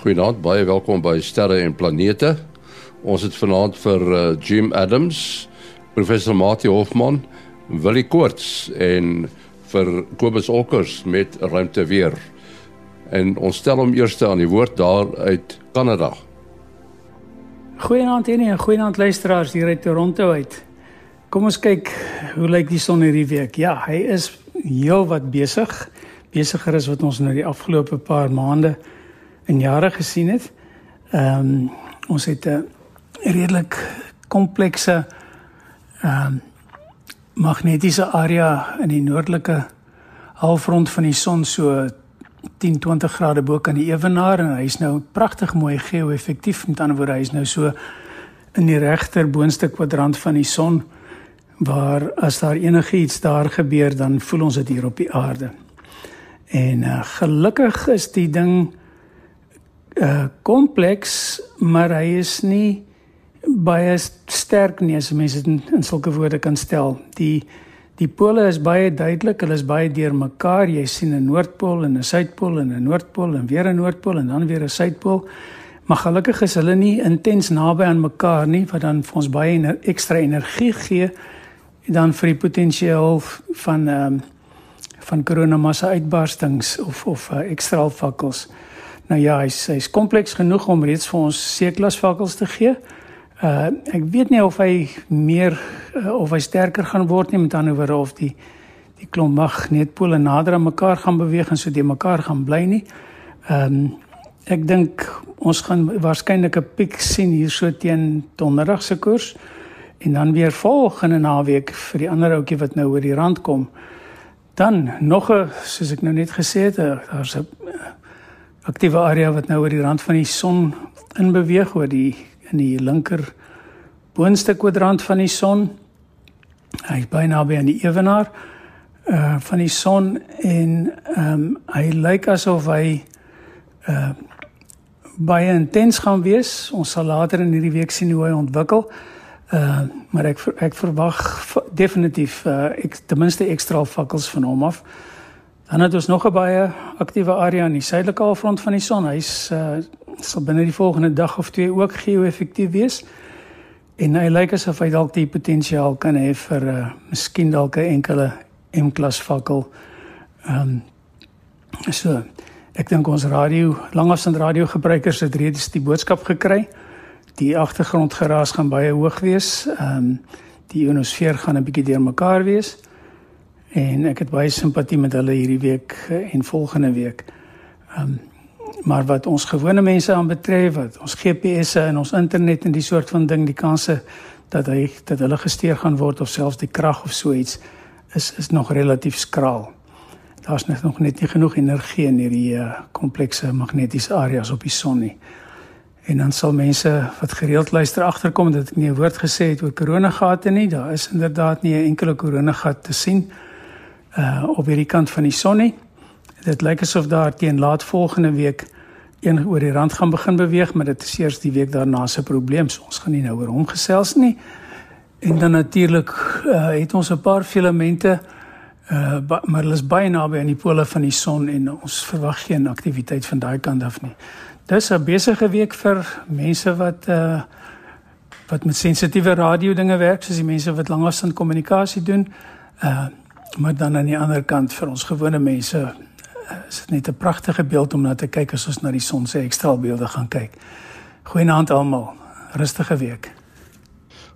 Goeienaand, baie welkom by Sterre en Planete. Ons het vanaand vir uh, Jim Adams, professor Mati Hofman, Willie Koorts en vir Kobus Okkers met ruimte weer. En ons stel hom eers aan die woord daar uit Kanada. Goeienaand en goeienaand luisteraars hier uit Toronto uit. Kom ons kyk hoe lyk die son hierdie week. Ja, hy is heel wat besig. Besiger as wat ons nou die afgelope paar maande in jare gesien het. Ehm um, ons het 'n redelik komplekse ehm um, magnetiese area in die noordelike halfrond van die son so 10 20 grade bo kan die ewenaar en hy's nou pragtig mooi geo-effektief met ander woorde hy's nou so in die regter boonste kwadrant van die son waar as daar enigiets daar gebeur dan voel ons dit hier op die aarde. En uh, gelukkig is die ding uh kompleks, maar hy is nie baie sterk nie as mense dit in, in sulke woorde kan stel. Die die pole is baie duidelik, hulle is baie deurmekaar. Jy sien 'n noordpool en 'n suidpool en 'n noordpool en weer 'n noordpool en dan weer 'n suidpool. Maar gelukkig is hulle nie intens naby aan mekaar nie wat dan vir ons baie ener ekstra energie gee dan vir die potensiaal van ehm um, van koronamassa uitbarstings of of uh, ekstra vakkels. Nou ja, hy's hy's kompleks genoeg om reeds vir ons C-klas vakkels te gee. Uh ek weet nie of hy meer uh, of hy sterker gaan word nie met ander woorde of die die klomp magneetpole nader aan mekaar gaan beweeg en so die mekaar gaan bly nie. Ehm um, ek dink ons gaan waarskynlik 'n piek sien hier so teen donderdag se koers en dan weer volgende naweek vir die ander ouetjie wat nou oor die rand kom. Dan nog 'n soos ek nou net gesê het, daar's 'n aktiewe area wat nou oor die rand van die son in beweeg oor die in die linker boonste kwadrant van die son. Hy is baie naby aan die ewenaar uh van die son en ehm um, hy lyk asof hy uh baie intens gaan wees. Ons sal later in hierdie week sien hoe hy ontwikkel. Uh maar ek ek verwag definitief uh ek ten minste ekstra vakkels van hom af. Dan het ons nog 'n baie aktiewe area in die suidelike halfrond van die son. Hy's uh sal binne die volgende dag of twee ook geo-effektief wees. En hy lyk asof hy dalk die potensiaal kan hê vir 'n uh, miskien dalk 'n enkele M-klas fakkel. Ehm um, so ek dink ons radio, langafstand radio gebruikers het reeds die boodskap gekry. Die agtergrondgeraas gaan baie hoog wees. Ehm um, die ionosfeer gaan 'n bietjie deurmekaar wees en ek het baie simpatie met hulle hierdie week eh, en volgende week. Ehm um, maar wat ons gewone mense aanbetref, wat ons GPS'e en ons internet en die soort van ding, die kanse dat hy dat hulle gesteer gaan word of selfs die krag of so iets is is nog relatief skraal. Daar's net nog net nie genoeg energie in hierdie uh, komplekse magnetiese areas op die son nie. En dan sal mense wat gereeld luister agterkom dat ek nie 'n woord gesê het oor koronagate nie. Daar is inderdaad nie 'n enkele koronagat te sien nie uh op hierdie kant van die son nie. Dit lyk asof daar teen laat volgende week een oor die rand gaan begin beweeg, maar dit is eers die week daarna se probleem. So ons gaan nie nou oor hom gesels nie. En dan natuurlik uh het ons 'n paar filamente uh maar hulle is baie naby aan die pole van die son en ons verwag geen aktiwiteit van daai kant af nie. Dis 'n besige week vir mense wat uh wat met sensitiewe radio dinge werk, soos die mense wat langafstand kommunikasie doen. Uh Maar dan aan die ander kant vir ons gewone mense eh, is dit net 'n pragtige beeld om na te kyk as ons na die son se ekstra beelde gaan kyk. Goeienaand almal. Rustige week.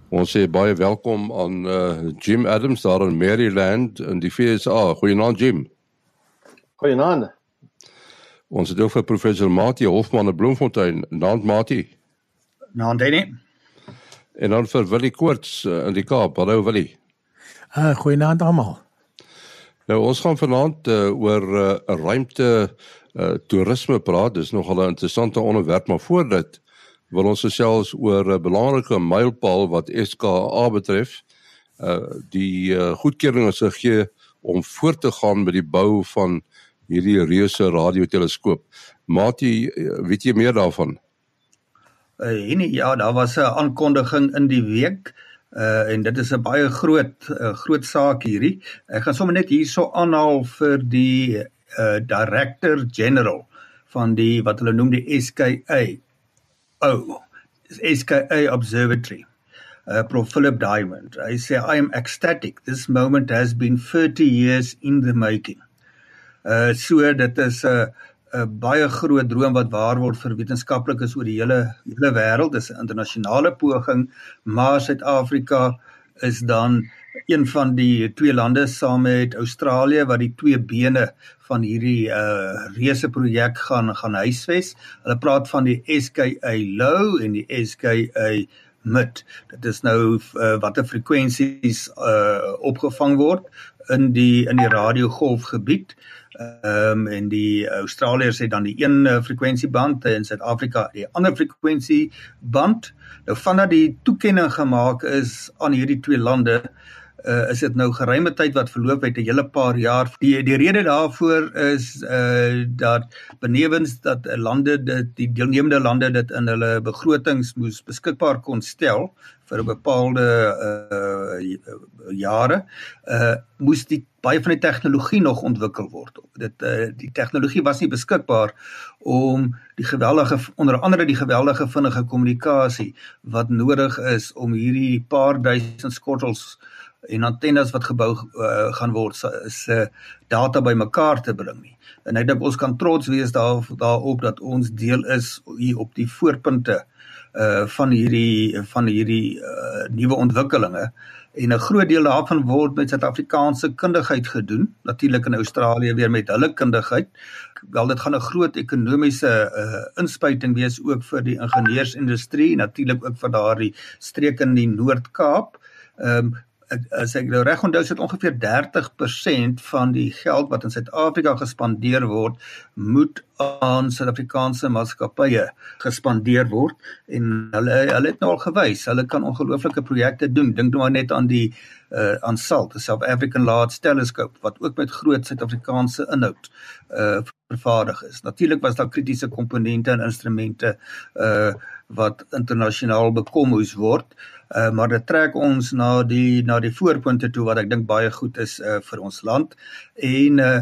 Ons sê baie welkom aan uh, Jim Adams daar in Maryland in die FSA. Goeienaand Jim. Goeienaand. Ons het ook vir professor Mati Hofman in Bloemfontein. Naand Mati. Naand Danny. En dan vir Willie Koorts uh, in die Kaap. Hallo Willie. Uh, goeienaand almal. Nou ons gaan vanaand uh, oor uh, ruimte uh, toerisme praat. Dis nogal 'n interessante onderwerp, maar voor dit wil ons gesels oor 'n belangrike mylpaal wat SKA betref. Uh die uh, goedkeuring is gegee om voort te gaan met die bou van hierdie reuse radioteleskoop. Mati, weet jy meer daarvan? Uh, nee, ja, daar was 'n aankondiging in die week Uh en dit is 'n baie groot uh, groot saak hierdie. Ek gaan sommer net hierso aanhaal vir die uh Director General van die wat hulle noem die SKA. O. SKA Observatory. Uh, Prof Philip Diamond. Hy sê I am ecstatic. This moment has been 30 years in the making. Uh so dit is 'n uh, 'n baie groot droom wat waar word vir wetenskaplikes oor die hele hele wêreld. Dis 'n internasionale poging, maar Suid-Afrika is dan een van die twee lande saam met Australië wat die twee bene van hierdie uh reuse projek gaan gaan huisves. Hulle praat van die SKA low en die SKA mid. Dit is nou uh, watter frekwensies uh opgevang word in die in die radiogolfgebied. Ehm um, en die Australiërs het dan die een uh, frekwensieband en Suid-Afrika die ander frekwensieband. Nou vandat die toekenning gemaak is aan hierdie twee lande, uh, is dit nou geruime tyd wat verloop het 'n hele paar jaar. Die die rede daarvoor is uh dat benewens dat lande dit die deelnemende lande dit in hulle begrotings moes beskikbaar kon stel vir 'n bepaalde uh jare uh moes die baie van die tegnologie nog ontwikkel word. Dit uh die tegnologie was nie beskikbaar om die geweldige onder andere die geweldige vinnige kommunikasie wat nodig is om hierdie paar duisend skottels uh en antennes wat gebou uh, gaan word is uh, data bymekaar te bring nie. En ek dink ons kan trots wees daar daarop dat ons deel is hier op die voorpunte uh van hierdie van hierdie uh nuwe ontwikkelinge. En 'n groot deel daarvan word met Suid-Afrikaanse kundigheid gedoen natuurlik in Australië weer met hulle kundigheid. Wel dit gaan 'n groot ekonomiese uh inspuiting wees ook vir die ingenieursindustrie natuurlik ook vir daardie streke in die Noord-Kaap. Ehm um, as ek nou reg onthou sit ongeveer 30% van die geld wat in Suid-Afrika gespandeer word moet aan Suid-Afrikaanse maatskappye gespandeer word. En hulle hulle het nou al gewys hulle kan ongelooflike projekte doen. Dink nou maar net aan die uh, aan SALT the South African Large Telescope wat ook met groot Suid-Afrikaanse inhoud uh vervaardig is. Natuurlik was daar kritiese komponente en instrumente uh wat internasionaal bekom moes word Uh, maar dit trek ons na die na die voorpunte toe wat ek dink baie goed is uh, vir ons land en uh,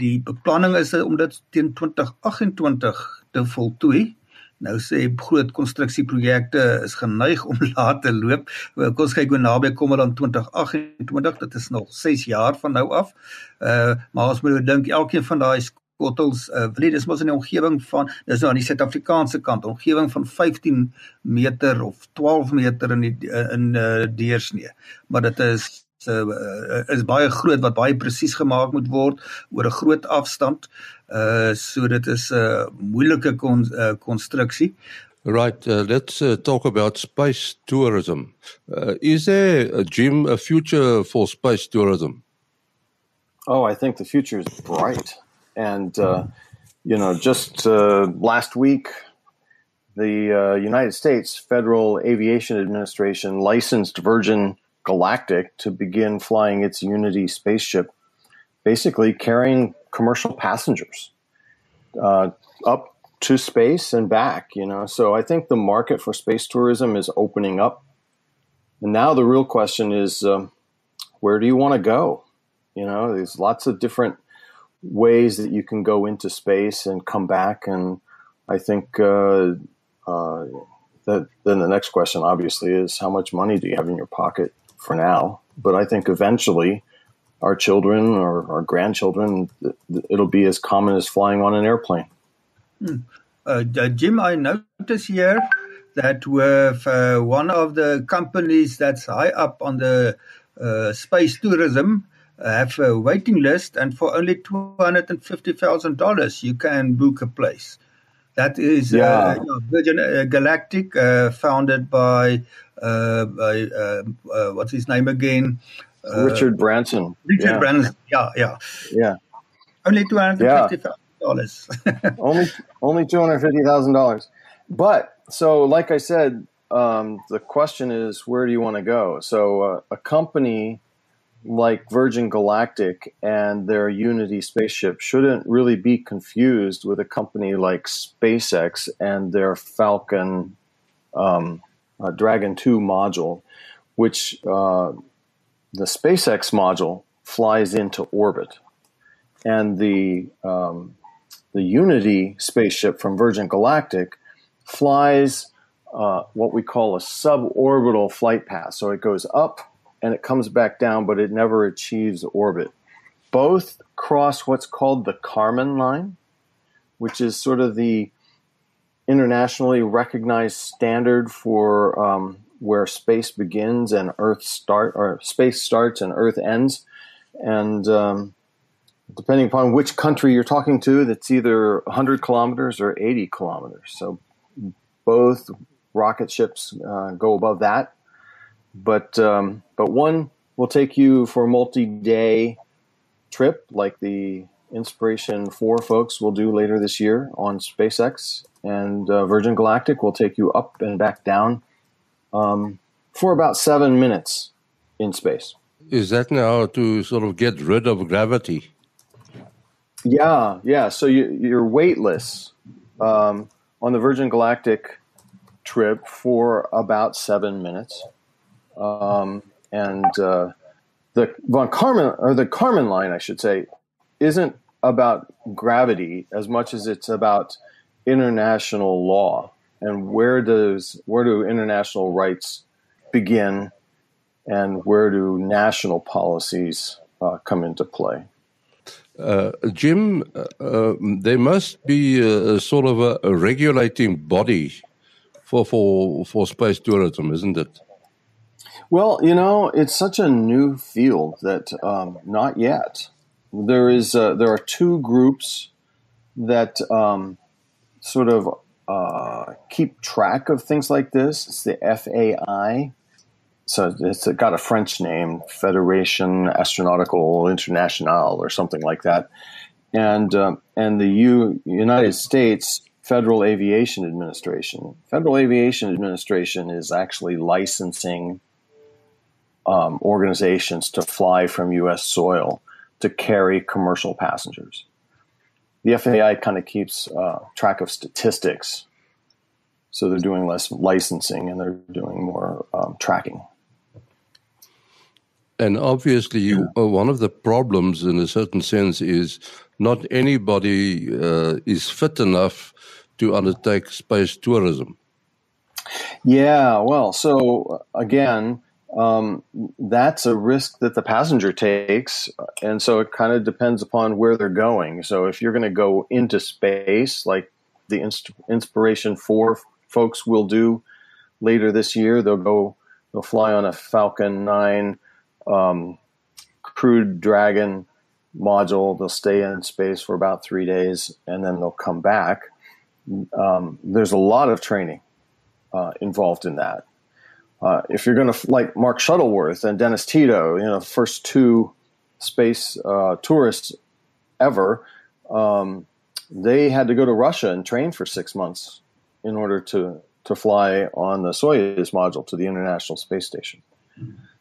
die beplanning is om dit teen 2028 te voltooi. Nou sê groot konstruksieprojekte is geneig om laat te loop. Kom ons kyk hoe naby kom hulle aan 2028. Dit is nog 6 jaar van nou af. Uh maar mens nou dink elkeen van daai kottels uh, wil dis mos in die omgewing van dis nou aan die Suid-Afrikaanse kant omgewing van 15 meter of 12 meter in die in uh, deursnee maar dit is uh, is baie groot wat baie presies gemaak moet word oor 'n groot afstand uh so dit is 'n uh, moeilike konstruksie uh, Right, uh, let's uh, talk about space tourism. Uh, is there a Jim a future for space tourism? Oh, I think the future is bright. And, uh, you know, just uh, last week, the uh, United States Federal Aviation Administration licensed Virgin Galactic to begin flying its Unity spaceship, basically carrying commercial passengers uh, up to space and back, you know. So I think the market for space tourism is opening up. And now the real question is uh, where do you want to go? You know, there's lots of different ways that you can go into space and come back. And I think uh, uh, that then the next question, obviously, is how much money do you have in your pocket for now? But I think eventually, our children or our grandchildren, it'll be as common as flying on an airplane. Hmm. Uh, Jim, I notice here that with uh, one of the companies that's high up on the uh, space tourism, have a waiting list, and for only two hundred and fifty thousand dollars, you can book a place. That is uh, yeah. uh, Virgin uh, Galactic, uh, founded by uh, by uh, what's his name again? Richard Branson. Richard yeah. Branson. Yeah, yeah, yeah. Only two hundred fifty thousand yeah. dollars. only only two hundred fifty thousand dollars. But so, like I said, um, the question is, where do you want to go? So, a company like Virgin Galactic and their Unity spaceship shouldn't really be confused with a company like SpaceX and their Falcon um, uh, Dragon 2 module, which uh, the SpaceX module flies into orbit. And the um, the Unity spaceship from Virgin Galactic flies uh, what we call a suborbital flight path. So it goes up and it comes back down, but it never achieves orbit. Both cross what's called the Kármán line, which is sort of the internationally recognized standard for um, where space begins and Earth start, or space starts and Earth ends. And um, depending upon which country you're talking to, that's either 100 kilometers or 80 kilometers. So both rocket ships uh, go above that, but um, but one will take you for a multi-day trip, like the Inspiration Four folks will do later this year on SpaceX, and uh, Virgin Galactic will take you up and back down um, for about seven minutes in space. Is that now to sort of get rid of gravity? Yeah, yeah. So you, you're weightless um, on the Virgin Galactic trip for about seven minutes, um, and uh, the von Karman or the Kármán line, I should say, isn't about gravity as much as it's about international law and where does where do international rights begin and where do national policies uh, come into play? Uh, Jim, uh, um, there must be a, a sort of a, a, regulating body for, for for space tourism, isn't it? Well, you know, it's such a new field that um, not yet. There is uh, there are two groups that um, sort of uh, keep track of things like this. It's the FAI, so it's got a French name, Federation Astronautical Internationale, or something like that, and uh, and the U- United States Federal Aviation Administration. Federal Aviation Administration is actually licensing um, organizations to fly from U.S. soil to carry commercial passengers. The FAI kind of keeps uh, track of statistics, so they're doing less licensing and they're doing more um, tracking. And obviously, you, uh, one of the problems, in a certain sense, is not anybody uh, is fit enough to undertake space tourism. Yeah, well, so again, um, that's a risk that the passenger takes, and so it kind of depends upon where they're going. So if you're going to go into space, like the Inst- Inspiration Four folks will do later this year, they'll go, they'll fly on a Falcon Nine um, Crew Dragon module. They'll stay in space for about three days and then they'll come back. Um, there's a lot of training uh, involved in that. Uh, if you're going to like Mark Shuttleworth and Dennis Tito, you know, first two space uh, tourists ever, um, they had to go to Russia and train for six months in order to to fly on the Soyuz module to the International Space Station.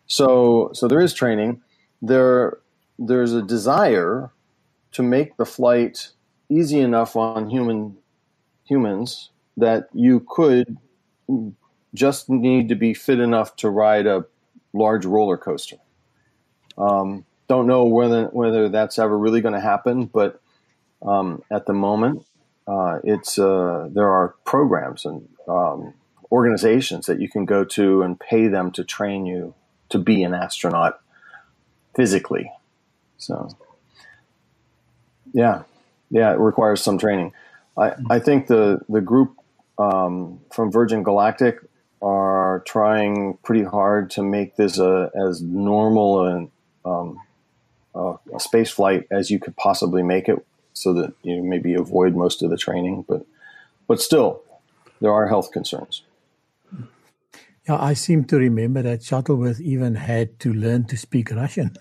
So, so there is training. There, there's a desire to make the flight easy enough on human humans that you could just need to be fit enough to ride a large roller coaster. Um, don't know whether whether that's ever really going to happen, but um, at the moment, uh, it's uh, there are programs and um, organizations that you can go to and pay them to train you to be an astronaut physically. So, yeah, yeah, it requires some training. I, I think the the group um, from Virgin Galactic are trying pretty hard to make this a, as normal and um, a, a space flight as you could possibly make it, so that you maybe avoid most of the training. But but still, there are health concerns. Yeah, I seem to remember that Shuttleworth even had to learn to speak Russian.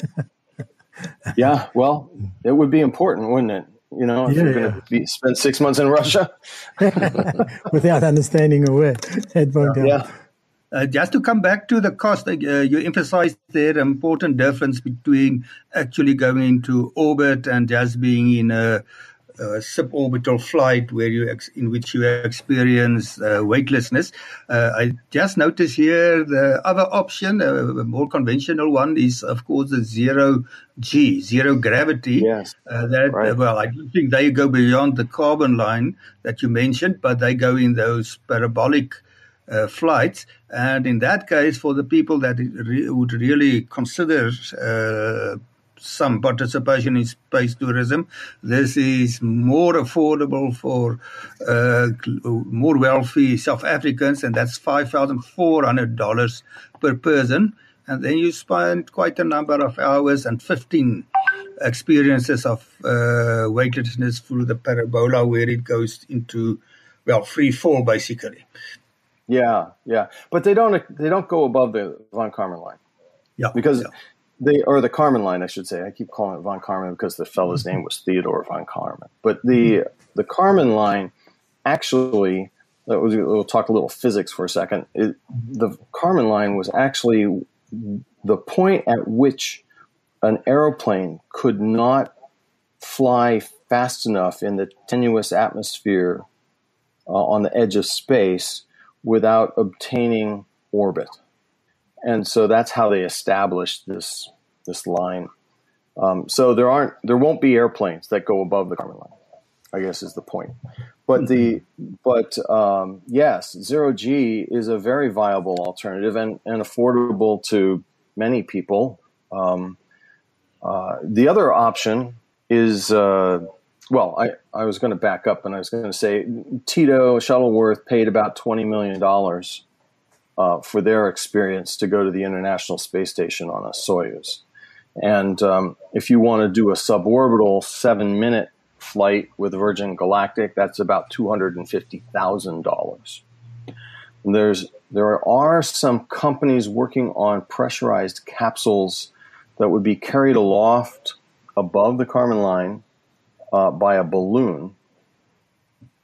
yeah, well, it would be important, wouldn't it? You know, if yeah, you're going to spend six months in Russia without understanding a word, it won't help. Yeah. Uh, just to come back to the cost, uh, you emphasized there important difference between actually going into orbit and just being in a uh, suborbital flight where you ex- in which you experience uh, weightlessness. Uh, I just noticed here the other option, uh, a more conventional one, is of course the zero G, zero gravity. Yes. Uh, that right. well, I don't think they go beyond the Kármán line that you mentioned, but they go in those parabolic. Uh, flights, and in that case, for the people that re- would really consider uh, some participation in space tourism. This is more affordable for uh, more wealthy South Africans, and that's $5,400 per person. And then you spend quite a number of hours and 15 experiences of uh, weightlessness through the parabola where it goes into, well, free fall basically. Yeah, yeah, but they don't they don't go above the von Karman line. Yeah, because yeah the or the Kármán line, I should say. I keep calling it von Karman because the fellow's name was Theodore von Karman. But the the Karman line actually, we'll talk a little physics for a second. It, the Kármán line was actually the point at which an aeroplane could not fly fast enough in the tenuous atmosphere uh, on the edge of space without obtaining orbit and so that's how they established this this line. Um, so there aren't there won't be airplanes that go above the Karman line. I guess is the point. But the but um, yes, zero G is a very viable alternative and, and affordable to many people. Um, uh, the other option is uh, well, I, I was going to back up and I was going to say Tito Shuttleworth paid about twenty million dollars uh, for their experience to go to the International Space Station on a Soyuz. And um, if you want to do a suborbital seven minute flight with Virgin Galactic, that's about $250,000. There's, there are some companies working on pressurized capsules that would be carried aloft above the Karman line uh, by a balloon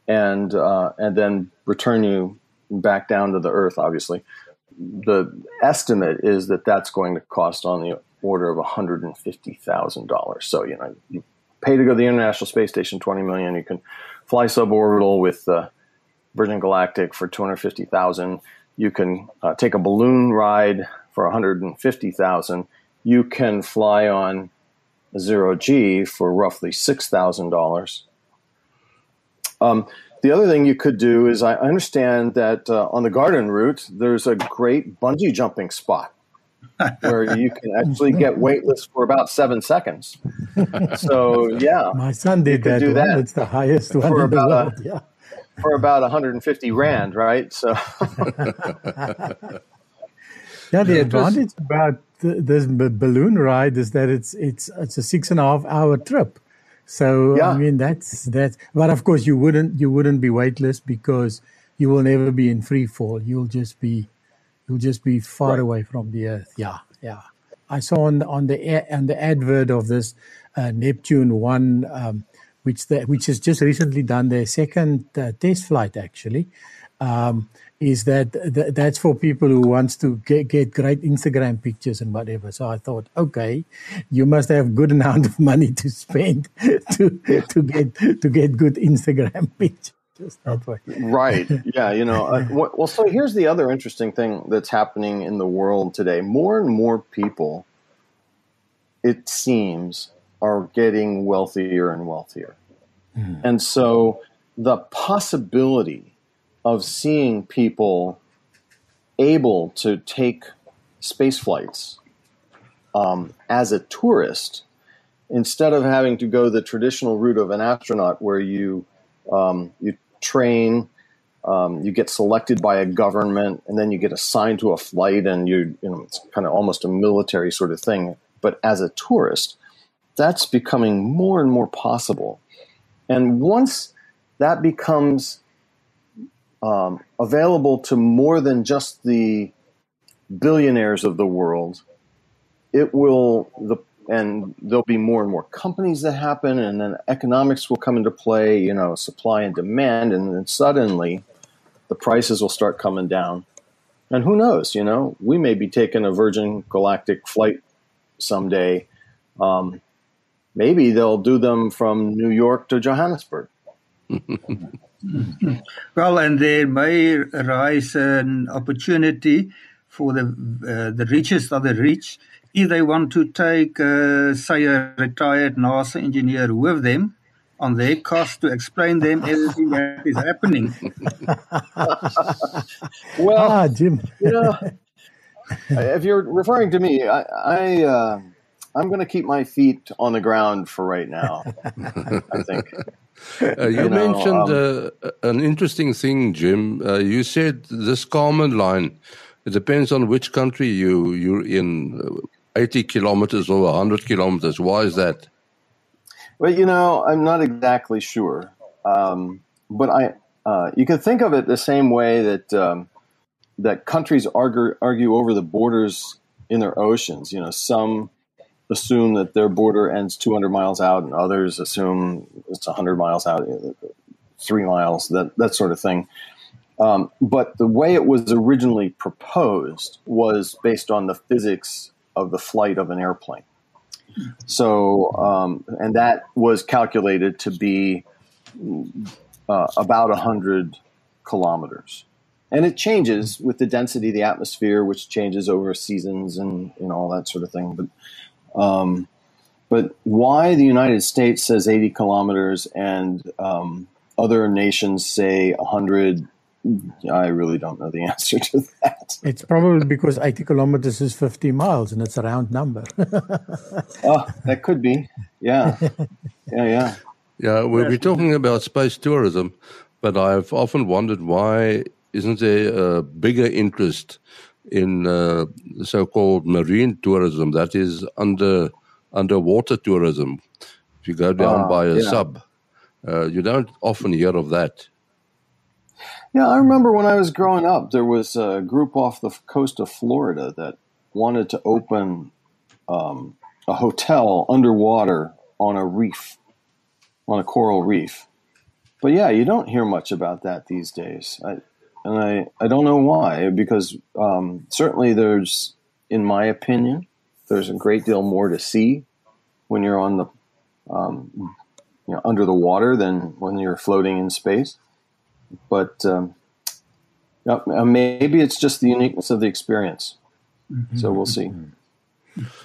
and, uh, and then return you back down to the earth, obviously. The estimate is that that's going to cost on the order of $150,000. So, you know, you pay to go to the International Space Station 20 million, you can fly suborbital with uh, Virgin Galactic for 250,000. You can uh, take a balloon ride for 150,000. You can fly on zero G for roughly $6,000. Um, the other thing you could do is I understand that uh, on the garden route, there's a great bungee jumping spot where you can actually get weightless for about seven seconds. So, yeah. My son did that, do that. It's the highest one for about, world, a, yeah. for about 150 Rand, right? So, yeah, the advantage about this balloon ride is that it's it's it's a six and a half hour trip. So yeah. I mean that's that. but of course you wouldn't you wouldn't be weightless because you will never be in free fall. You'll just be you'll just be far right. away from the earth. Yeah, yeah. I saw on the, on the on the advert of this uh, Neptune one, um, which the, which has just recently done their second uh, test flight actually. Um, is that th- that's for people who wants to get, get great Instagram pictures and whatever. So I thought, okay, you must have good amount of money to spend to to get to get good Instagram pictures. Right. Yeah. You know. Uh, well, so here's the other interesting thing that's happening in the world today. More and more people, it seems, are getting wealthier and wealthier, mm. and so the possibility of seeing people able to take space flights um, as a tourist instead of having to go the traditional route of an astronaut where you um, you train um, you get selected by a government and then you get assigned to a flight and you you know it's kind of almost a military sort of thing. But as a tourist that's becoming more and more possible. And once that becomes um, available to more than just the billionaires of the world. It will the and there'll be more and more companies that happen, and then economics will come into play. You know, supply and demand, and then suddenly the prices will start coming down. And who knows? You know, we may be taking a Virgin Galactic flight someday. Um, maybe they'll do them from New York to Johannesburg. well, and there may arise an opportunity for the uh, the richest of the rich if they want to take, uh, say, a retired NASA engineer with them on their cost to explain them everything that is happening. well, ah, Jim, you know, if you're referring to me, I, I uh, I'm going to keep my feet on the ground for right now. I think. Uh, you, you know, mentioned um, uh, an interesting thing, Jim. Uh, you said this Kármán line. It depends on which country you you're in. Uh, 80 kilometers or 100 kilometers. Why is that? Well, you know, I'm not exactly sure, um, but I uh, you can think of it the same way that um, that countries argue argue over the borders in their oceans. You know, some assume that their border ends 200 miles out, and others assume it's 100 miles out, three miles, that that sort of thing. Um, but the way it was originally proposed was based on the physics of the flight of an airplane. So, um, and that was calculated to be uh, about 100 kilometers. And it changes with the density of the atmosphere, which changes over seasons and, and all that sort of thing. But, um, but why the United States says 80 kilometers and um, other nations say 100 I really don't know the answer to that. It's probably because 80 kilometers is 50 miles and it's a round number. oh, that could be. Yeah. Yeah, yeah. Yeah, we'll be talking about space tourism, but I've often wondered why isn't there a bigger interest in uh, so-called marine tourism, that is under underwater tourism. If you go down uh, by a yeah. sub, uh, you don't often hear of that. Yeah, I remember when I was growing up, there was a group off the coast of Florida that wanted to open um, a hotel underwater on a reef, on a coral reef. But yeah, you don't hear much about that these days. I, and I, I don't know why, because um, certainly there's, in my opinion, there's a great deal more to see when you're on the, um, you know, under the water than when you're floating in space but um, uh, maybe it's just the uniqueness of the experience. Mm-hmm. So we'll see.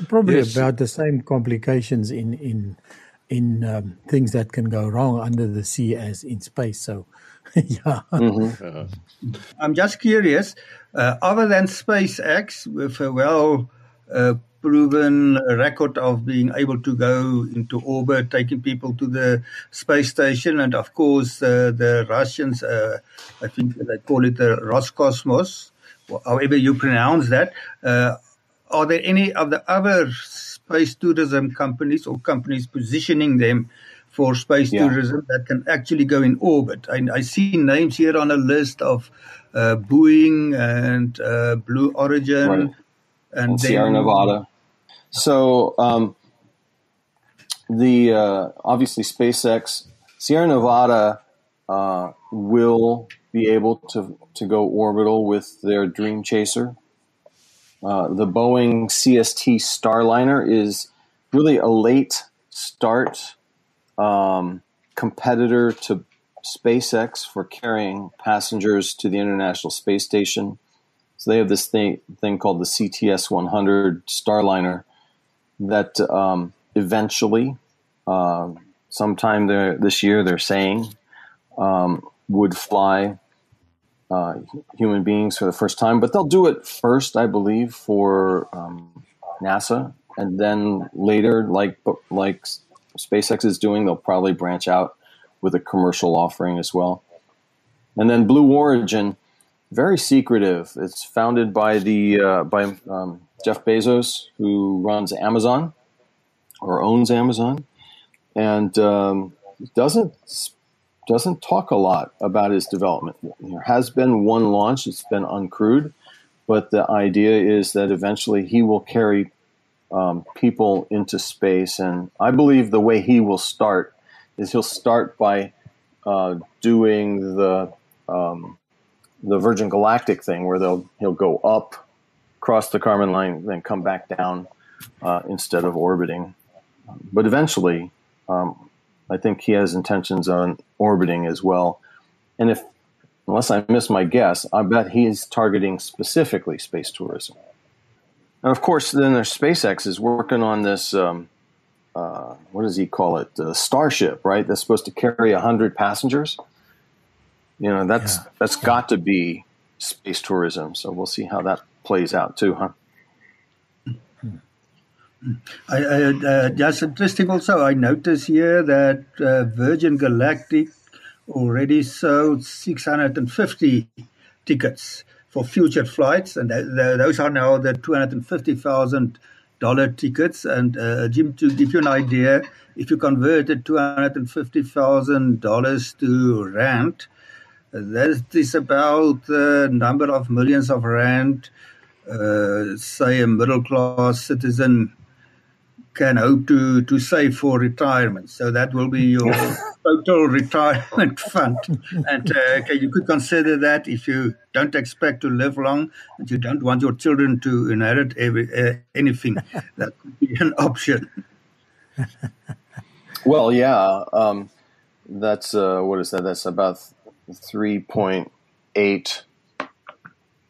Probably yes. about the same complications in in in um, things that can go wrong under the sea as in space. So, yeah. Mm-hmm. Uh-huh. I'm just curious. Uh, other than SpaceX, with a well uh, proven record of being able to go into orbit, taking people to the space station, and of course uh, the Russians, uh, I think they call it the Roscosmos, however you pronounce that. Uh, are there any of the other space tourism companies or companies positioning them for space yeah. tourism that can actually go in orbit? I, I see names here on a list of uh, Boeing and uh, Blue Origin. Right. And, and Sierra Nevada. So um, the uh, obviously SpaceX, Sierra Nevada uh, will be able to to go orbital with their Dream Chaser. Uh, the Boeing CST Starliner is really a late start um, competitor to SpaceX for carrying passengers to the International Space Station. So they have this thing thing called the CTS 100 Starliner, that um, eventually, uh, sometime this year, they're saying um, would fly uh, human beings for the first time. But they'll do it first, I believe, for um, NASA, and then later, like like SpaceX is doing, they'll probably branch out with a commercial offering as well. And then Blue Origin, very secretive. It's founded by the uh, by um, Jeff Bezos, who runs Amazon or owns Amazon, and um, doesn't doesn't talk a lot about his development. There has been one launch; it's been uncrewed, but the idea is that eventually he will carry um, people into space, and I believe the way he will start is he'll start by uh, doing the um, the Virgin Galactic thing, where they'll he'll go up cross the Kármán line, then come back down uh, instead of orbiting. but eventually, um, I think he has intentions on orbiting as well. And if, unless I miss my guess, I bet he's targeting specifically space tourism. And of course, then there's SpaceX is working on this. Um, uh, what does he call it? The Starship, right? That's supposed to carry hundred passengers. You know, that's yeah. that's got to be space tourism. So we'll see how that plays out too, huh? I, uh, just interesting also, I notice here that uh, Virgin Galactic already sold 650 tickets for future flights, and th- th- those are now the $250,000 tickets. And uh, Jim, to give you an idea, if you converted $250,000 to rand, that is about the number of millions of rand, uh, say a middle class citizen can hope to, to save for retirement. So that will be your total retirement fund. And uh, okay, you could consider that if you don't expect to live long and you don't want your children to inherit every, uh, anything, that could be an option. well, yeah. Um, that's, uh, what is that? That's about 3.8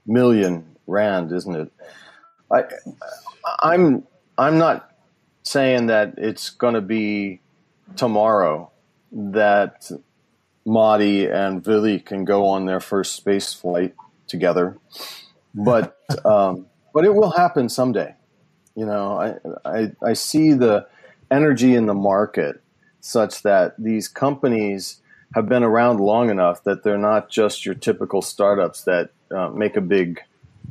million rand, isn't it? I, I'm I'm not saying that it's going to be tomorrow that Mati and Vili can go on their first space flight together, but um, but it will happen someday. You know, I, I I see the energy in the market such that these companies have been around long enough that they're not just your typical startups that uh, make a big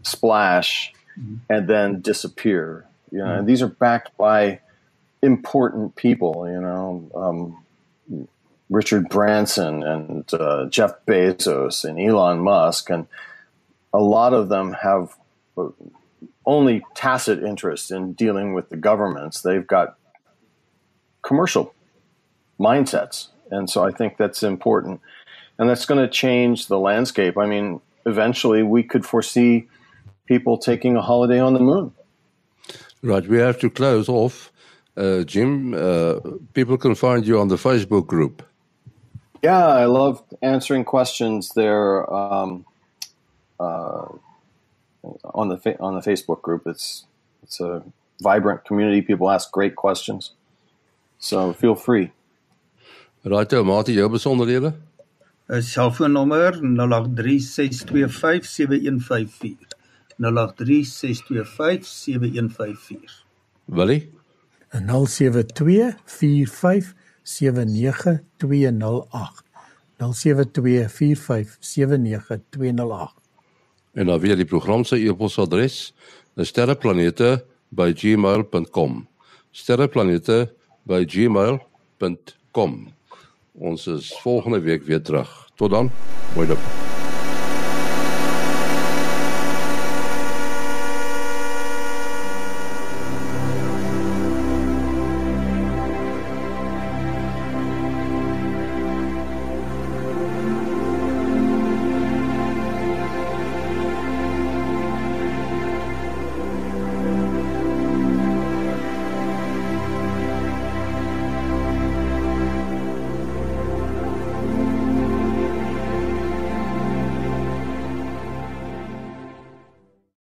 splash mm-hmm. and then disappear. You know, mm-hmm. these are backed by important people. You know, um, Richard Branson and uh, Jeff Bezos and Elon Musk, and a lot of them have only tacit interest in dealing with the governments. They've got commercial mindsets, and so I think that's important, and that's going to change the landscape. I mean, eventually, we could foresee people taking a holiday on the moon. Right, we have to close off. Uh, Jim, uh, people can find you on the Facebook group. Yeah, I love answering questions there um, uh, on the fa- on the Facebook group. It's it's a vibrant community. People ask great questions, so feel free. Right, Mati, jou besonderhede? 'n Selfoonnommer 0836257154. 0836257154. Willie 0724579208. 0724579208. En dan weer die program se e-posadres: sterreplanete@gmail.com. sterreplanete@gmail.com. Ons is volgende week weer terug. Tot dan. Mooi dag.